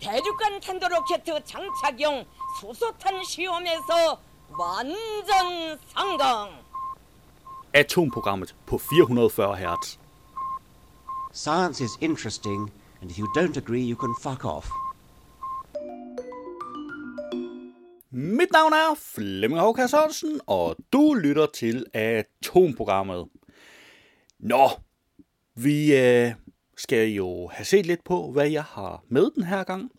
대륙간 탄도로켓 장착용 수소탄 시험에서 완전 성공. Atomprogrammet på 440 Hz. Science is interesting, and if you don't agree, you can fuck off. Mit navn er Flemming Håkær Sørensen, og du lytter til Atomprogrammet. Nå, vi øh, skal jo have set lidt på, hvad jeg har med den her gang.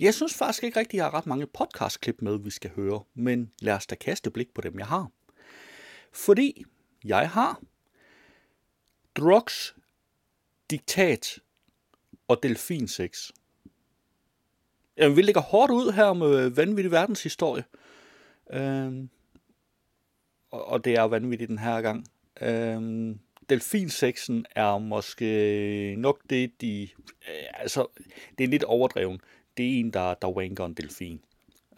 Jeg synes faktisk ikke rigtig, at jeg har ret mange podcastklip med, vi skal høre, men lad os da kaste blik på dem, jeg har. Fordi jeg har drugs, diktat og delfinsex. Jamen, vi ligger hårdt ud her med vanvittig verdenshistorie. Øhm, og, og det er vanvittigt den her gang. Øhm, delfinsexen er måske nok det, de... Øh, altså, det er lidt overdreven. Det er en, der, der wanker en delfin.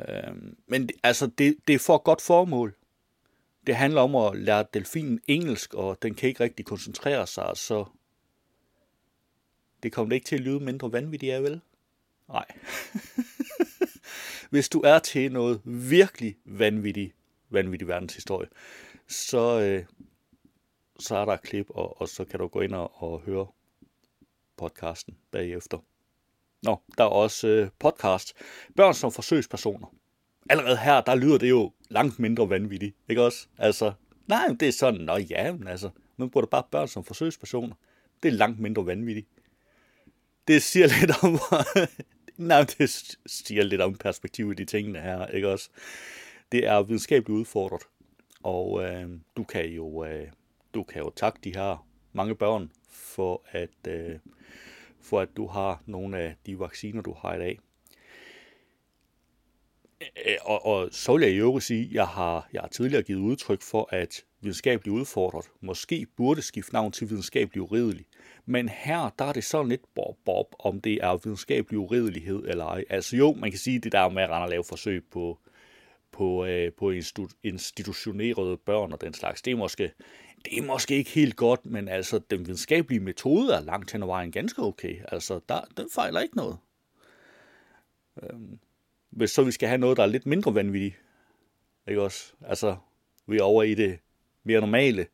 Øh, men altså, det, det er for et godt formål. Det handler om at lære delfinen engelsk, og den kan ikke rigtig koncentrere sig, så det kommer ikke til at lyde mindre vanvittigt af, vel? Nej. Hvis du er til noget virkelig vanvittigt, vanvittig verdenshistorie, så, øh, så er der et klip, og, og så kan du gå ind og, og høre podcasten bagefter. Nå, der er også øh, podcast. Børn som forsøgspersoner. Allerede her, der lyder det jo langt mindre vanvittigt, ikke også? Altså, nej, det er sådan, nå ja, men altså, man bruger bare børn som forsøgspersoner. Det er langt mindre vanvittigt. Det siger lidt om, nej, det siger lidt om perspektivet i de tingene her, ikke også? Det er videnskabeligt udfordret, og øh, du kan jo, øh, du kan jo takke de her mange børn for at, øh, for at du har nogle af de vacciner, du har i dag. Og, og så vil jeg i øvrigt sige, at jeg har, jeg har tidligere givet udtryk for, at videnskabeligt udfordret måske burde skifte navn til videnskabelig uridelig. Men her, der er det sådan lidt bob, bob, om det er videnskabelig uridelighed eller ej. Altså jo, man kan sige det der med at rende og lave forsøg på, på, øh, på institutionerede børn og den slags. Det er, måske, det er måske ikke helt godt, men altså den videnskabelige metode er langt hen ad vejen ganske okay. Altså, der, den fejler ikke noget. Øhm, hvis så vi skal have noget, der er lidt mindre vanvittigt, ikke også? Altså, vi er over i det mere normale,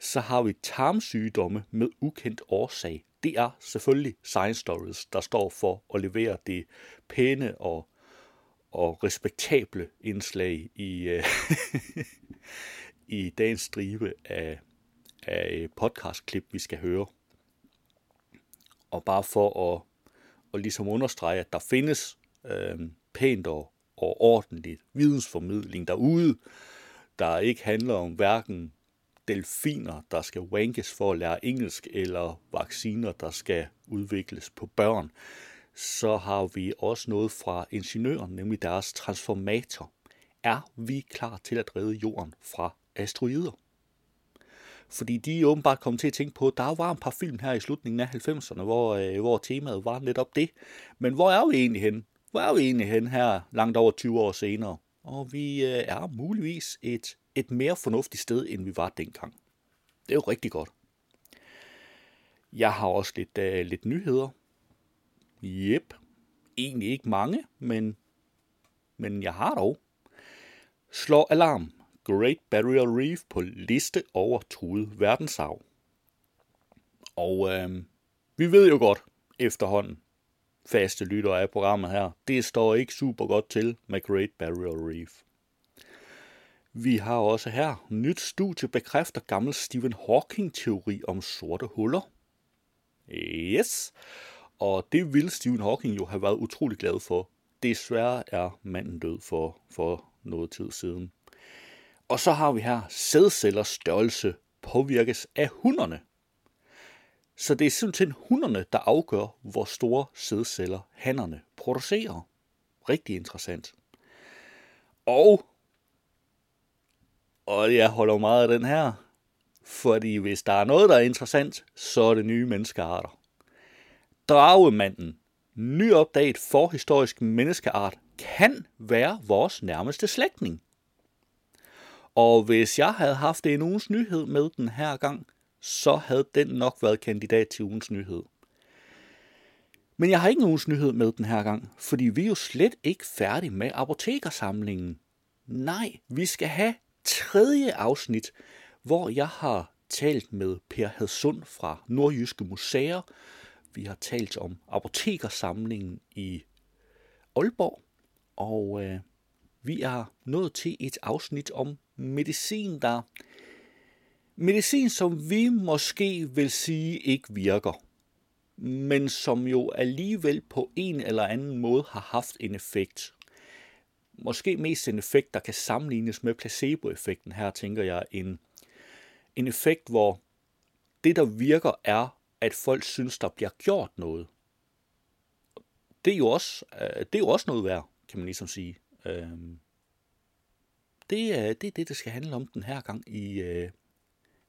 så har vi tarmsygdomme med ukendt årsag. Det er selvfølgelig Science Stories, der står for at levere det pæne og, og respektable indslag i, øh, i dagens stribe af, af øh, podcastklip, vi skal høre. Og bare for at, at ligesom understrege, at der findes øh, pænt og, og ordentligt vidensformidling derude, der ikke handler om hverken delfiner, der skal wankes for at lære engelsk, eller vacciner, der skal udvikles på børn, så har vi også noget fra ingeniøren, nemlig deres transformator. Er vi klar til at redde jorden fra asteroider? Fordi de er åbenbart kommet til at tænke på, at der var en par film her i slutningen af 90'erne, hvor, øh, hvor temaet var netop det. Men hvor er vi egentlig hen? Hvor er vi egentlig hen her langt over 20 år senere? Og vi øh, er muligvis et et mere fornuftigt sted, end vi var dengang. Det er jo rigtig godt. Jeg har også lidt, øh, lidt nyheder. Jep. Egentlig ikke mange, men, men jeg har dog. Slår alarm. Great Barrier Reef på liste over truet verdensarv. Og øh, vi ved jo godt efterhånden, faste lytter af programmet her, det står ikke super godt til med Great Barrier Reef. Vi har også her nyt studie bekræfter gammel Stephen Hawking-teori om sorte huller. Yes, og det ville Stephen Hawking jo have været utrolig glad for. Desværre er manden død for, for noget tid siden. Og så har vi her, sædcellers størrelse påvirkes af hunderne. Så det er simpelthen hunderne, der afgør, hvor store sædceller hannerne producerer. Rigtig interessant. Og og jeg holder meget af den her, fordi hvis der er noget, der er interessant, så er det nye menneskearter. Dragemanden, nyopdaget forhistorisk menneskeart, kan være vores nærmeste slægtning. Og hvis jeg havde haft en ugens nyhed med den her gang, så havde den nok været kandidat til ugens nyhed. Men jeg har ikke nogen nyhed med den her gang, fordi vi er jo slet ikke færdige med apotekersamlingen. Nej, vi skal have tredje afsnit, hvor jeg har talt med Per Hadsund fra Nordjyske Museer. Vi har talt om apotekersamlingen i Aalborg, og øh, vi er nået til et afsnit om medicin, der medicin, som vi måske vil sige ikke virker, men som jo alligevel på en eller anden måde har haft en effekt. Måske mest en effekt, der kan sammenlignes med placeboeffekten. Her tænker jeg en, en effekt, hvor det, der virker, er, at folk synes, der bliver gjort noget. Det er jo også, øh, det er jo også noget værd, kan man ligesom sige. Øhm, det øh, det, er det, det skal handle om den her gang i, øh,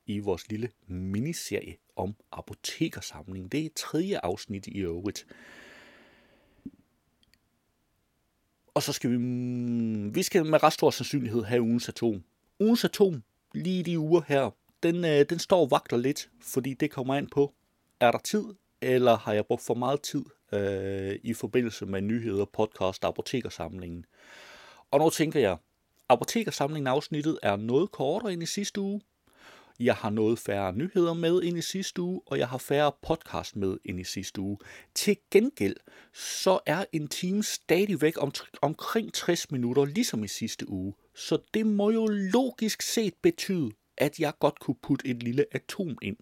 i vores lille miniserie om apotekersamlingen. Det er tredje afsnit i øvrigt. Og så skal vi, mm, vi skal med ret stor sandsynlighed have ugens atom. Ugens atom, lige de uger her, den, øh, den står og vagter lidt, fordi det kommer an på, er der tid, eller har jeg brugt for meget tid øh, i forbindelse med nyheder, podcast og apotekersamlingen. Og nu tænker jeg, apotekersamlingen afsnittet er noget kortere end i sidste uge. Jeg har noget færre nyheder med ind i sidste uge, og jeg har færre podcast med ind i sidste uge. Til gengæld, så er en time stadigvæk om, omkring 60 minutter, ligesom i sidste uge. Så det må jo logisk set betyde, at jeg godt kunne putte et lille atom ind.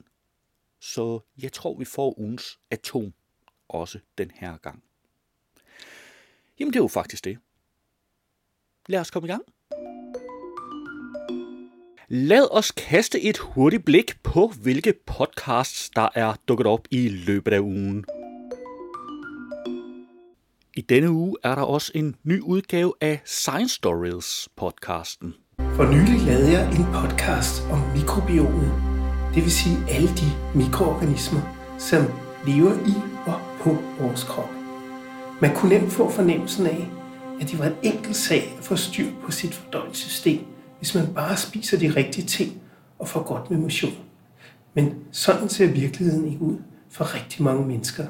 Så jeg tror, vi får ugens atom også den her gang. Jamen, det er jo faktisk det. Lad os komme i gang. Lad os kaste et hurtigt blik på, hvilke podcasts, der er dukket op i løbet af ugen. I denne uge er der også en ny udgave af Science Stories podcasten. For nylig lavede jeg en podcast om mikrobiomet, det vil sige alle de mikroorganismer, som lever i og på vores krop. Man kunne nemt få fornemmelsen af, at det var en enkelt sag at få styr på sit fordøjelsessystem, hvis man bare spiser de rigtige ting og får godt med motion. Men sådan ser virkeligheden ikke ud for rigtig mange mennesker.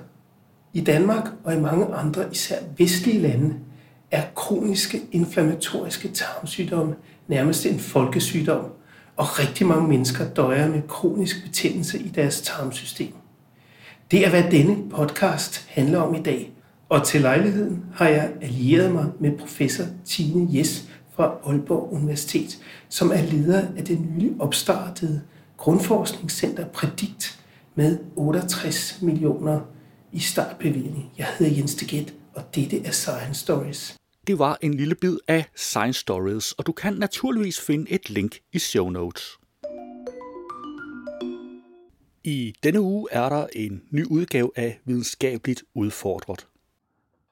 I Danmark og i mange andre, især vestlige lande, er kroniske inflammatoriske tarmsygdomme nærmest en folkesygdom, og rigtig mange mennesker døjer med kronisk betændelse i deres tarmsystem. Det er, hvad denne podcast handler om i dag, og til lejligheden har jeg allieret mig med professor Tine Jes fra Aalborg Universitet, som er leder af det nylig opstartede Grundforskningscenter Predikt med 68 millioner i startbevilling. Jeg hedder Jens Deget, og dette er Science Stories. Det var en lille bid af Science Stories, og du kan naturligvis finde et link i show notes. I denne uge er der en ny udgave af Videnskabeligt Udfordret.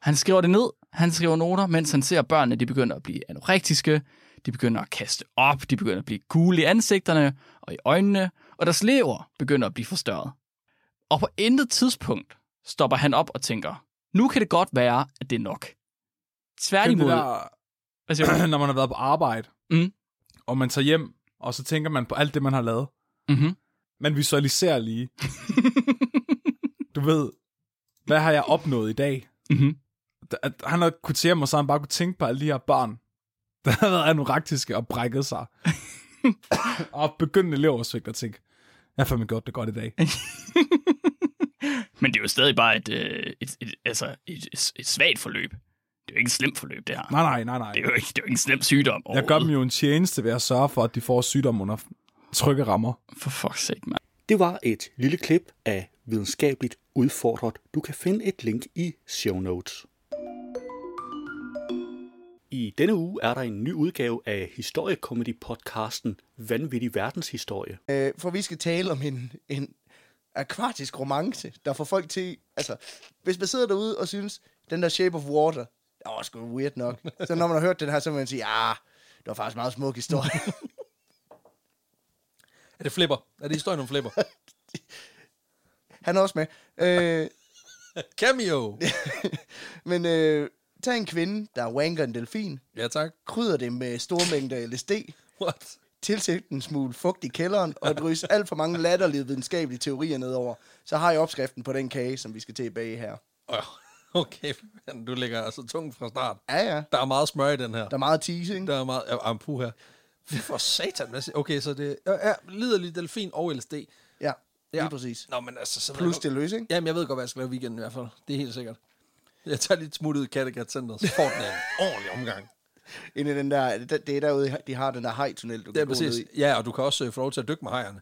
Han skriver det ned, han skriver noter, mens han ser børnene, de begynder at blive anorektiske, de begynder at kaste op, de begynder at blive gule i ansigterne og i øjnene, og deres lever begynder at blive forstørret. Og på intet tidspunkt stopper han op og tænker, nu kan det godt være, at det er nok. Tværtimod, det der, hvad siger du? når man har været på arbejde, Mm. og man tager hjem, og så tænker man på alt det, man har lavet. Mm-hmm. Man visualiserer lige. du ved, hvad har jeg opnået i dag? Mhm. At han hjem, og så han bare kunne tænke på alle de her børn, der har været anorektiske og brækket sig. og begyndende leversvigt og tænke, jeg har fandme gjort det godt i dag. Men det er jo stadig bare et, øh, et, et, altså et, et, et svagt forløb. Det er jo ikke et slemt forløb, det her. Nej, nej, nej, nej. Det er jo ikke, det er jo ikke en slem sygdom. Jeg gør dem jo en tjeneste ved at sørge for, at de får sygdom under trygge rammer. For fuck's sake, mand. Det var et lille klip af Videnskabeligt Udfordret. Du kan finde et link i show notes. I denne uge er der en ny udgave af historiekomedy-podcasten Vanvittig Verdenshistorie. Øh, for vi skal tale om en, en akvatisk romance, der får folk til... Altså, hvis man sidder derude og synes, den der Shape of Water, det var sgu weird nok. Så når man har hørt den her, så vil man sige, ja, det var faktisk en meget smuk historie. Er det flipper? Er det historien om flipper? Han er også med. Øh, Cameo! men øh, tag en kvinde, der wanker en delfin, Ja, tak. krydder det med store mængder LSD, What? tilsæt en smule fugt i kælderen, og drys alt for mange latterlige videnskabelige teorier nedover. Så har jeg opskriften på den kage, som vi skal til at bage her. Øh, Okay, men du lægger altså tungt fra start. Ja, ja. Der er meget smør i den her. Der er meget tease, ikke? Der er meget... Ja, puh her. For satan. hvad siger- Okay, så det er ja, liderlig delfin og LSD. Ja, lige Ja. præcis. Nå, men altså... Så ved Plus jeg det løs, ikke? Jamen, jeg ved godt, hvad jeg skal lave i weekenden i hvert fald. Det er helt sikkert. Jeg tager lidt smut ud i Kattegat Center, så får den en ordentlig omgang. Inde i den der, det det er derude, de har den der hejtunnel, du Det kan gå ned præcis. i. Ja, og du kan også øh, få lov til at dykke med hejerne.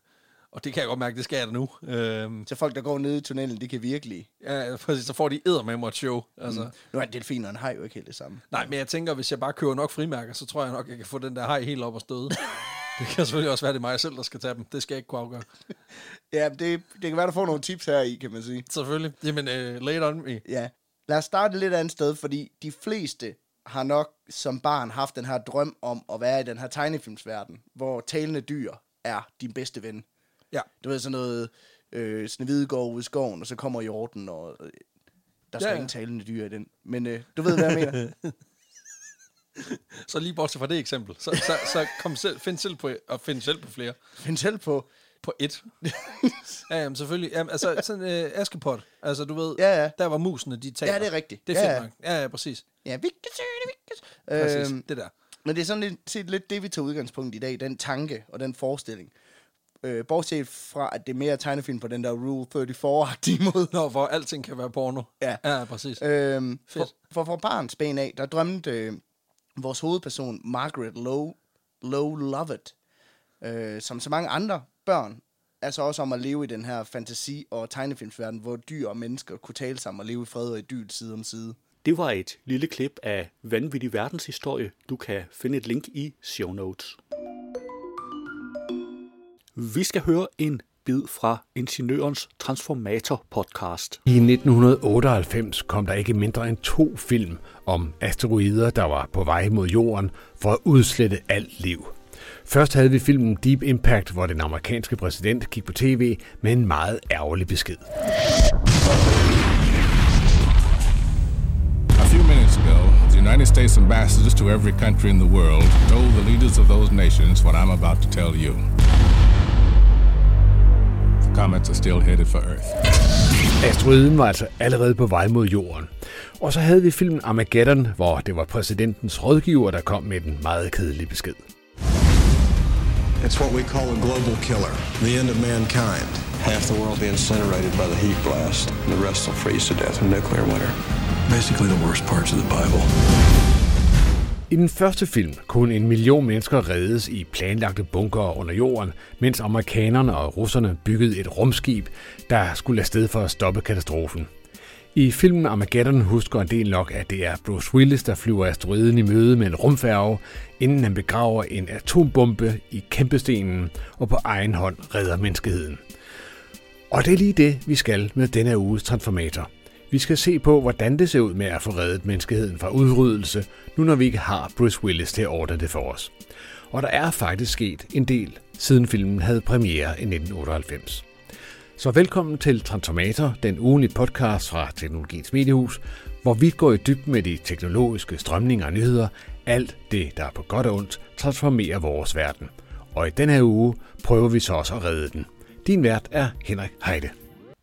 Og det kan jeg godt mærke, det skal jeg da nu. Øhm, Så folk, der går ned i tunnelen, de kan virkelig... ja, præcis. Så får de æder med mig et show. Altså. Mm. Nu er en delfin og en hej jo ikke helt det samme. Nej, men jeg tænker, hvis jeg bare køber nok frimærker, så tror jeg nok, jeg kan få den der hej helt op og støde. det kan selvfølgelig også være, det er mig selv, der skal tage dem. Det skal jeg ikke kunne afgøre. Ja, det, det kan være, der får nogle tips her i, kan man sige. Selvfølgelig. Jamen, uh, it on me. Ja. Lad os starte et lidt andet sted, fordi de fleste har nok som barn haft den her drøm om at være i den her tegnefilmsverden, hvor talende dyr er din bedste ven. Ja. Du ved sådan noget, øh, Snevide går ud i skoven, og så kommer hjorten, og øh, der Ja, ja, ja. ingen talende dyr i den. Men øh, du ved, hvad jeg mener. Så lige bortset fra det eksempel, så, så, så kom selv, find selv på, og find selv på flere. Find selv på. På et. ja, jamen selvfølgelig. Jamen, altså, sådan øh, Askepot. Altså, du ved, Ja, ja. der var musene, de taler. Ja, det er rigtigt. Det er Ja, fedt ja. nok. Ja, ja, præcis. Ja, vi kan se det, vi kan præcis. Øhm, det der. Men det er sådan lidt, set lidt det, vi tager udgangspunkt i dag, den tanke og den forestilling. Øh, bortset fra, at det er mere tegnefilm på den der Rule 34-agtige måde. Nå, hvor alting kan være porno. Ja. Ja, præcis. Øhm, for, Fedt. for, for barns ben af, der drømte øh, vores hovedperson, Margaret Low, Low Lovett, øh, som så mange andre børn, altså også om at leve i den her fantasi- og tegnefilmsverden, hvor dyr og mennesker kunne tale sammen og leve i fred og idyl side om side. Det var et lille klip af Vanvittig Verdenshistorie. Du kan finde et link i show notes. Vi skal høre en bid fra Ingeniørens Transformator podcast. I 1998 kom der ikke mindre end to film om asteroider, der var på vej mod jorden for at udslette alt liv. Først havde vi filmen Deep Impact, hvor den amerikanske præsident gik på tv med en meget ærgerlig besked. A few minutes ago, the United States ambassadors to every country in the world told the leaders of those nations what I'm about to tell you. The comets are still headed for Earth. Asteroiden var altså allerede på vej mod jorden. Og så havde vi filmen Armageddon, hvor det var præsidentens rådgiver, der kom med den meget kedelige besked. It's what we call a global killer, the end of mankind. Half the world will be incinerated by the heat blast, and the rest will freeze to death in nuclear winter. Basically the worst parts of the Bible. I den første film kunne en million mennesker reddes i planlagte bunker under jorden, mens amerikanerne og russerne byggede et rumskib, der skulle afsted for at stoppe katastrofen. I filmen Armageddon husker en del nok, at det er Bruce Willis, der flyver asteroiden i møde med en rumfærge, inden han begraver en atombombe i kæmpestenen og på egen hånd redder menneskeheden. Og det er lige det, vi skal med denne uges Transformator. Vi skal se på, hvordan det ser ud med at få reddet menneskeheden fra udryddelse, nu når vi ikke har Bruce Willis til at ordne det for os. Og der er faktisk sket en del, siden filmen havde premiere i 1998. Så velkommen til Transformator, den ugenlige podcast fra Teknologiens Mediehus, hvor vi går i dybden med de teknologiske strømninger og nyheder, alt det, der er på godt og ondt, transformerer vores verden. Og i denne her uge prøver vi så også at redde den. Din vært er Henrik Heide.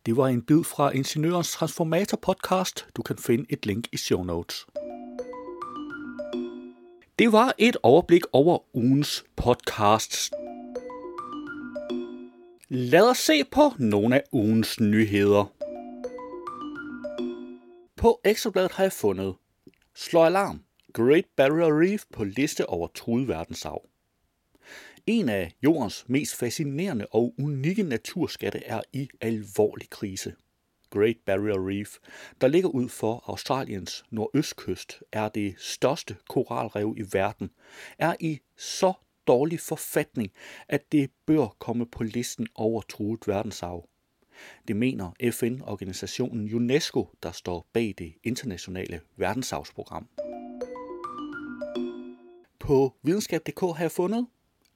Det var en bid fra Ingeniørens Transformator podcast. Du kan finde et link i show notes. Det var et overblik over ugens podcasts. Lad os se på nogle af ugens nyheder. På Ekstrabladet har jeg fundet Slå alarm. Great Barrier Reef på liste over truet verdensarv. En af jordens mest fascinerende og unikke naturskatte er i alvorlig krise. Great Barrier Reef, der ligger ud for Australiens nordøstkyst, er det største koralrev i verden, er i så dårlig forfatning, at det bør komme på listen over truet verdensarv. Det mener FN-organisationen UNESCO, der står bag det internationale verdensarvsprogram. På videnskab.dk har jeg fundet,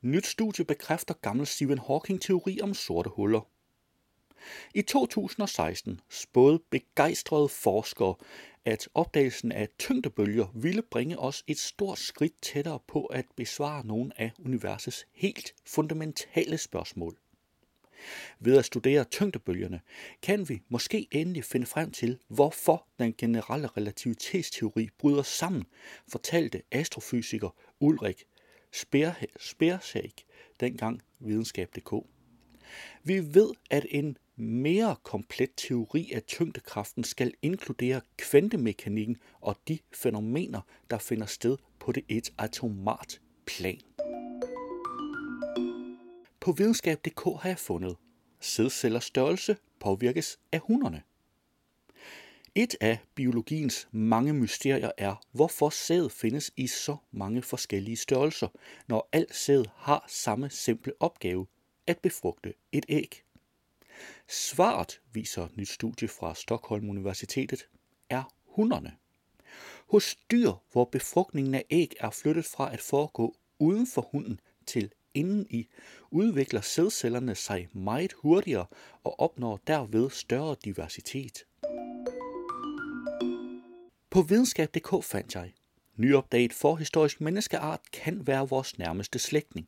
Nyt studie bekræfter gammel Stephen Hawking-teori om sorte huller. I 2016 spåede begejstrede forskere, at opdagelsen af tyngdebølger ville bringe os et stort skridt tættere på at besvare nogle af universets helt fundamentale spørgsmål. Ved at studere tyngdebølgerne kan vi måske endelig finde frem til, hvorfor den generelle relativitetsteori bryder sammen, fortalte astrofysiker Ulrik Spersæk dengang videnskab.dk. Vi ved, at en mere komplet teori af tyngdekraften skal inkludere kvantemekanikken og de fænomener, der finder sted på det et atomart plan. På videnskab.dk har jeg fundet, sædcellers størrelse påvirkes af hunderne. Et af biologiens mange mysterier er, hvorfor sæd findes i så mange forskellige størrelser, når al sæd har samme simple opgave, at befrugte et æg. Svaret, viser et nyt studie fra Stockholm Universitetet, er hunderne. Hos dyr, hvor befrugtningen af æg er flyttet fra at foregå uden for hunden til inden i, udvikler sædcellerne sig meget hurtigere og opnår derved større diversitet. På videnskab.dk fandt jeg, nyopdaget forhistorisk menneskeart kan være vores nærmeste slægtning.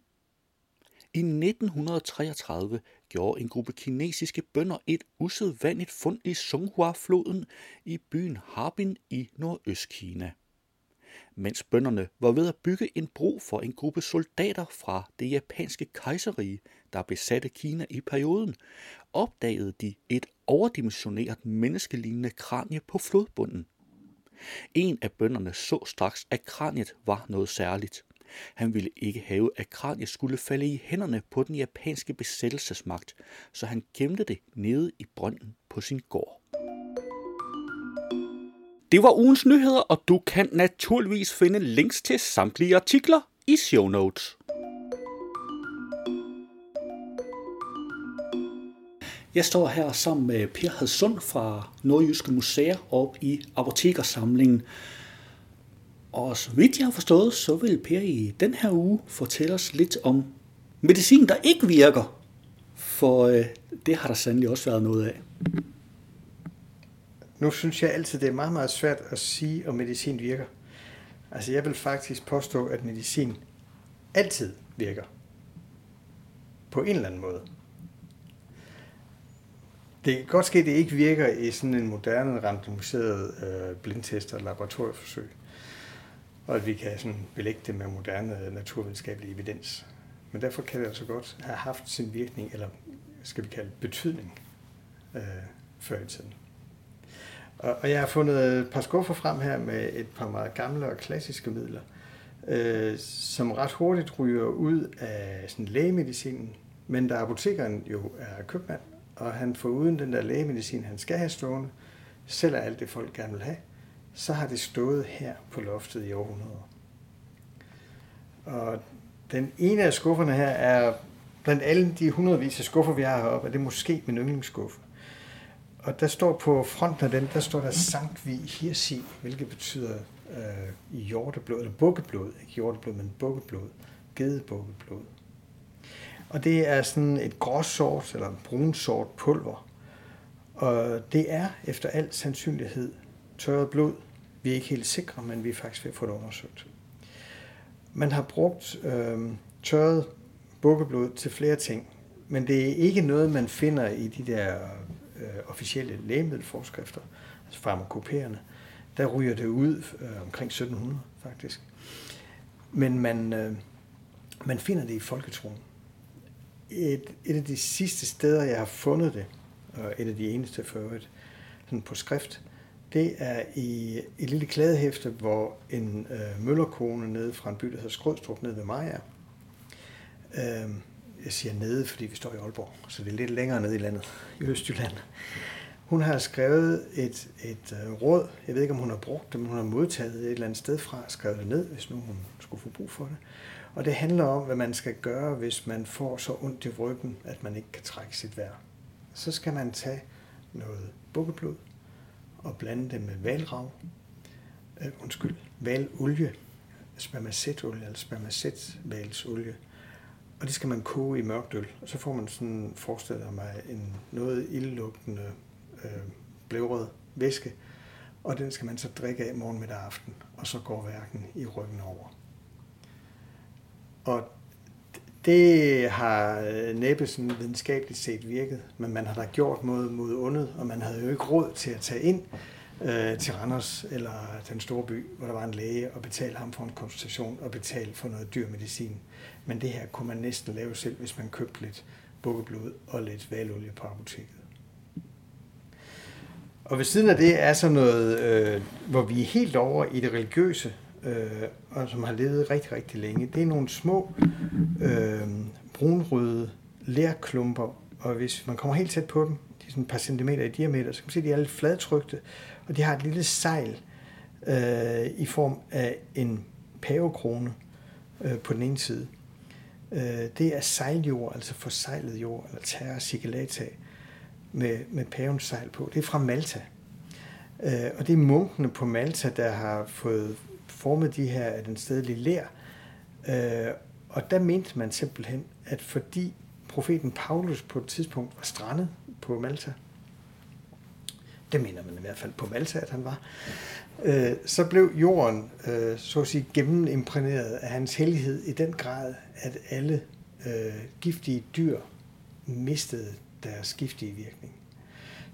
I 1933 gjorde en gruppe kinesiske bønder et usædvanligt fund i Songhua-floden i byen Harbin i Nordøstkina. Mens bønderne var ved at bygge en bro for en gruppe soldater fra det japanske kejserige, der besatte Kina i perioden, opdagede de et overdimensioneret menneskelignende kranie på flodbunden. En af bønderne så straks, at kraniet var noget særligt. Han ville ikke have, at kraniet skulle falde i hænderne på den japanske besættelsesmagt, så han gemte det nede i brønden på sin gård. Det var ugens nyheder, og du kan naturligvis finde links til samtlige artikler i show notes. Jeg står her sammen med Per Hadsund fra Nordjyske Museer op i Apotekersamlingen. Og så vidt jeg har forstået, så vil Per i den her uge fortælle os lidt om medicin, der ikke virker. For øh, det har der sandelig også været noget af. Nu synes jeg altid, det er meget, meget svært at sige, om medicin virker. Altså jeg vil faktisk påstå, at medicin altid virker. På en eller anden måde. Det kan godt ske, at det ikke virker i sådan en moderne randomiseret øh, blindtest og laboratorieforsøg. Og at vi kan sådan belægge det med moderne naturvidenskabelig evidens. Men derfor kan det altså godt have haft sin virkning, eller skal vi kalde betydning, øh, før i tiden. Og, og jeg har fundet et par skuffer frem her med et par meget gamle og klassiske midler, øh, som ret hurtigt ryger ud af sådan lægemedicinen, men da apotekeren jo er købmand, og han får uden den der lægemedicin, han skal have stående, sælger alt det, folk gerne vil have, så har det stået her på loftet i århundreder. Og den ene af skufferne her er, blandt alle de hundredvis af skuffer, vi har heroppe, er det måske min yndlingsskuffe. Og der står på fronten af den, der står der Sankvi Hirsi, hvilket betyder øh, hjorteblod, eller bukkeblod, ikke hjorteblod, men bukkeblod, gedebukkeblod. Og det er sådan et gråsort eller brunsort pulver. Og det er efter al sandsynlighed tørret blod. Vi er ikke helt sikre, men vi er faktisk ved at få det undersøgt. Man har brugt øh, tørret bukkeblod til flere ting, men det er ikke noget, man finder i de der øh, officielle lægemiddelforskrifter, altså farmakoperende. Der ryger det ud øh, omkring 1700 faktisk. Men man, øh, man finder det i folketroen. Et, et af de sidste steder, jeg har fundet det, og et af de eneste for øvrigt, sådan på skrift, det er i et lille klædehæfte, hvor en øh, møllerkone nede fra en by, der hedder Skrødstrup, nede ved Maja. Øh, jeg siger nede, fordi vi står i Aalborg, så det er lidt længere nede i landet, i Østjylland. Hun har skrevet et, et øh, råd, jeg ved ikke, om hun har brugt det, men hun har modtaget et eller andet sted fra, skrevet det ned, hvis nu hun skulle få brug for det. Og det handler om, hvad man skal gøre, hvis man får så ondt i ryggen, at man ikke kan trække sit vejr. Så skal man tage noget bukkeblod og blande det med valrav, øh, undskyld, valolie, spermacetolie eller spermacetvalsolie, og det skal man koge i mørkt øl. Og så får man sådan, forestiller mig, en noget ildlugtende øh, blævrød væske, og den skal man så drikke af morgen, middag og aften, og så går værken i ryggen over. Og det har øh, næppe sådan videnskabeligt set virket, men man har da gjort mod, mod ondet, og man havde jo ikke råd til at tage ind øh, til Randers eller den store by, hvor der var en læge, og betale ham for en konsultation og betale for noget dyr medicin. Men det her kunne man næsten lave selv, hvis man købte lidt bukkeblod og lidt valolie på apoteket. Og ved siden af det er så noget, øh, hvor vi er helt over i det religiøse, øh, og som har levet rigtig, rigtig længe. Det er nogle små øh, brunrøde lærklumper, og hvis man kommer helt tæt på dem, de er sådan et par centimeter i diameter, så kan man se, at de er lidt fladtrykte, og de har et lille sejl øh, i form af en pavekrone øh, på den ene side. Øh, det er sejljord, altså forsejlet jord, eller terra sigillata, med, med pavens sejl på. Det er fra Malta. Øh, og det er munkene på Malta, der har fået formet de her den stedlige lær. Øh, og der mente man simpelthen, at fordi profeten Paulus på et tidspunkt var strandet på Malta, det mener man i hvert fald på Malta, at han var, øh, så blev jorden, øh, så at sige, gennemimprægneret af hans hellighed i den grad, at alle øh, giftige dyr mistede deres giftige virkning.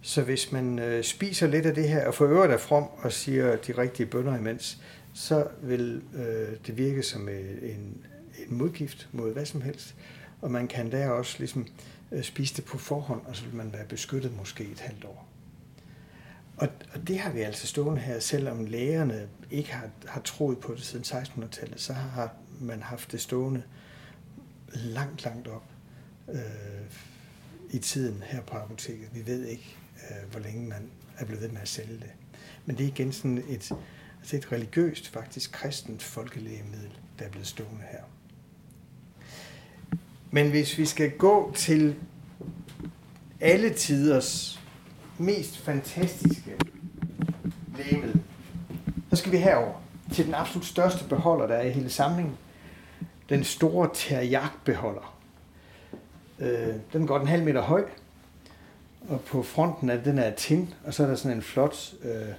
Så hvis man øh, spiser lidt af det her, og for øvrigt er from og siger de rigtige bønder imens, så vil øh, det virke som øh, en, en modgift mod hvad som helst. Og man kan der også ligesom øh, spise det på forhånd, og så vil man være beskyttet måske et halvt år. Og, og det har vi altså stående her, selvom lægerne ikke har, har troet på det siden 1600-tallet, så har man haft det stående langt, langt op øh, i tiden her på apoteket. Vi ved ikke, øh, hvor længe man er blevet ved med at sælge det. Men det er igen sådan et, altså et religiøst, faktisk kristent folkelægemiddel, der er blevet stående her. Men hvis vi skal gå til alle tiders mest fantastiske lægemiddel, så skal vi herover til den absolut største beholder, der er i hele samlingen. Den store terjak-beholder. Øh, den er godt en halv meter høj, og på fronten af den er tin, og så er der sådan en flot øh,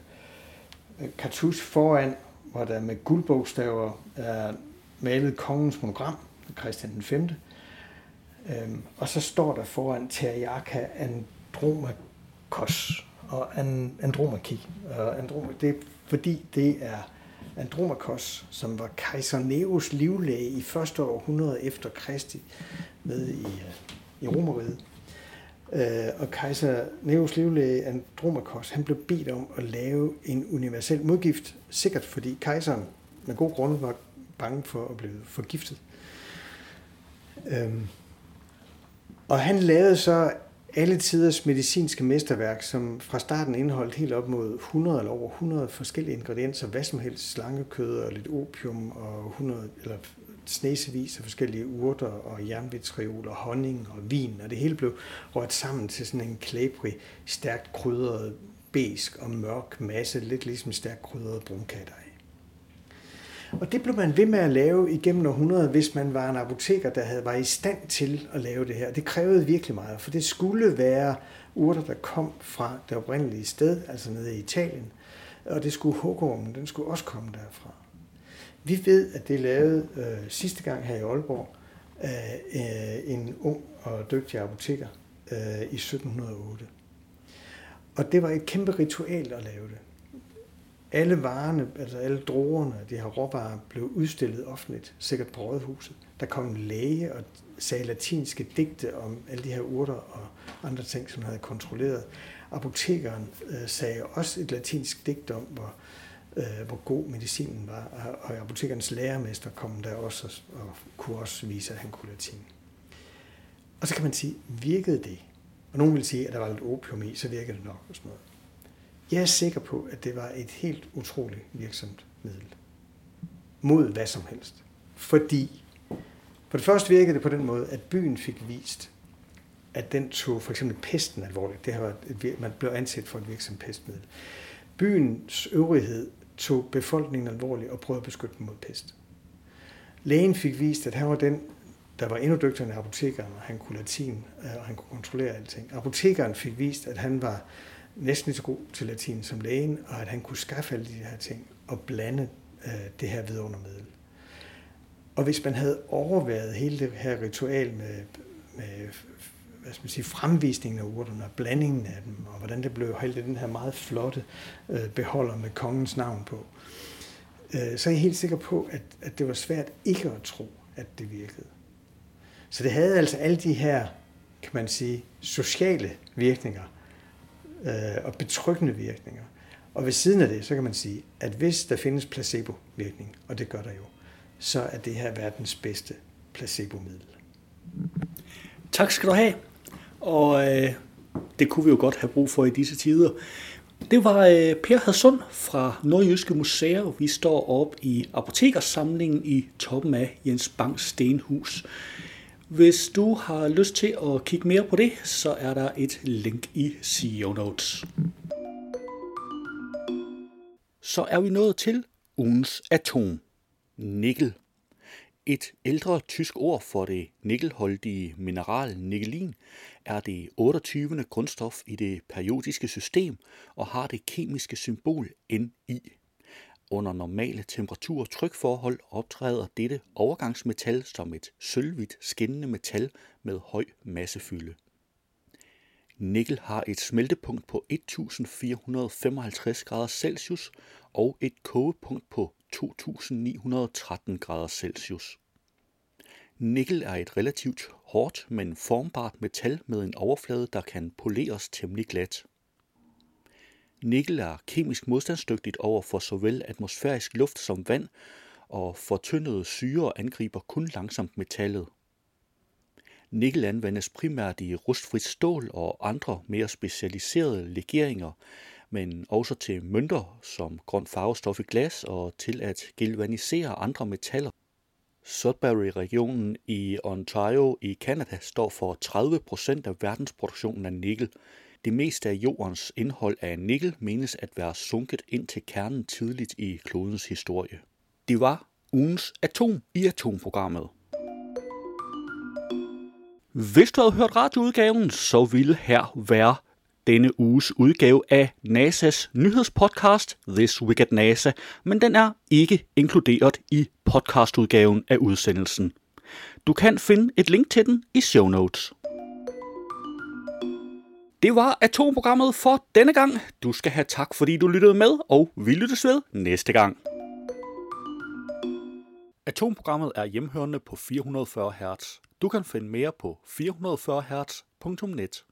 kartus foran, hvor der med guldbogstaver er malet kongens monogram, Christian den 5. Øhm, og så står der foran Teriaka Andromakos og and, Andromaki. Og Androma, det er fordi det er Andromakos, som var kejser Neos livlæge i første århundrede efter Kristi med i, øh, i Romeriet. Øh, og kejser Neos livlæge Andromakos, han blev bedt om at lave en universel modgift, sikkert fordi kejseren med god grund var bange for at blive forgiftet. Øhm, og han lavede så alle tiders medicinske mesterværk, som fra starten indeholdt helt op mod 100 eller over 100 forskellige ingredienser, hvad som helst, slangekød og lidt opium og 100 eller snesevis af forskellige urter og jernvitriol og honning og vin, og det hele blev rørt sammen til sådan en klæbrig, stærkt krydret, besk og mørk masse, lidt ligesom stærkt krydret brunkatter. Og det blev man ved med at lave igennem århundreder, hvis man var en apoteker, der havde, var i stand til at lave det her. Det krævede virkelig meget, for det skulle være urter, der kom fra det oprindelige sted, altså nede i Italien. Og det skulle hugormen, den skulle også komme derfra. Vi ved, at det lavede øh, sidste gang her i Aalborg af øh, en ung og dygtig apoteker øh, i 1708. Og det var et kæmpe ritual at lave det alle varerne, altså alle druerne, de her råvarer, blev udstillet offentligt, sikkert på rådhuset. Der kom en læge og sagde latinske digte om alle de her urter og andre ting, som han havde kontrolleret. Apotekeren øh, sagde også et latinsk digt om, hvor, øh, Øh, hvor god medicinen var, og apotekernes lærermester kom der også og, og kunne også vise, at han kunne latin. Og så kan man sige, virkede det? Og nogen vil sige, at der var lidt opium i, så virkede det nok og sådan noget. Jeg er sikker på, at det var et helt utroligt virksomt middel. Mod hvad som helst. Fordi, for det første virkede det på den måde, at byen fik vist, at den tog for eksempel pesten alvorligt. Det har et, man blev anset for et virksomt pestmiddel. Byens øvrighed tog befolkningen alvorligt og prøvede at beskytte dem mod pest. Lægen fik vist, at han var den, der var endnu dygtigere end apotekeren, og han kunne latin, øh, og han kunne kontrollere alting. Apotekeren fik vist, at han var næsten lige så god til latin som lægen, og at han kunne skaffe alle de her ting og blande øh, det her vidundermiddel. Og hvis man havde overværet hele det her ritual med, med hvad skal man sige, fremvisningen af urterne og blandingen af dem, og hvordan det blev hældt i den her meget flotte øh, beholder med kongens navn på, øh, så er jeg helt sikker på, at, at det var svært ikke at tro, at det virkede. Så det havde altså alle de her, kan man sige, sociale virkninger øh, og betryggende virkninger. Og ved siden af det, så kan man sige, at hvis der findes placebo-virkning, og det gør der jo, så er det her verdens bedste placebomiddel. Tak skal du have. Og øh, det kunne vi jo godt have brug for i disse tider. Det var øh, Per Hadsund fra Nordjyske Museer. Vi står op i apotekersamlingen i toppen af Jens Bangs Stenhus. Hvis du har lyst til at kigge mere på det, så er der et link i CEO Notes. Så er vi nået til ugens atom. Nikkel. Et ældre tysk ord for det nikkelholdige mineral nikkelin er det 28. grundstof i det periodiske system og har det kemiske symbol Ni. Under normale temperatur- og trykforhold optræder dette overgangsmetal som et sølvhvidt skinnende metal med høj massefylde. Nikkel har et smeltepunkt på 1455 grader Celsius og et kogepunkt på 2913 grader Celsius. Nikkel er et relativt hårdt, men formbart metal med en overflade, der kan poleres temmelig glat. Nikkel er kemisk modstandsdygtigt over for såvel atmosfærisk luft som vand, og fortyndede syre angriber kun langsomt metallet. Nikkel anvendes primært i rustfrit stål og andre mere specialiserede legeringer, men også til mønter som grønt farvestof i glas og til at galvanisere andre metaller. Sudbury-regionen i Ontario i Canada står for 30 procent af verdensproduktionen af nikkel. Det meste af jordens indhold af nikkel menes at være sunket ind til kernen tidligt i klodens historie. Det var ugens atom i atomprogrammet. Hvis du havde hørt radioudgaven, så ville her være denne uges udgave af NASA's nyhedspodcast This Week at NASA, men den er ikke inkluderet i podcastudgaven af udsendelsen. Du kan finde et link til den i show notes. Det var atomprogrammet for denne gang. Du skal have tak, fordi du lyttede med, og vi lyttes ved næste gang. Atomprogrammet er hjemhørende på 440 Hz. Du kan finde mere på 440 Hz.net.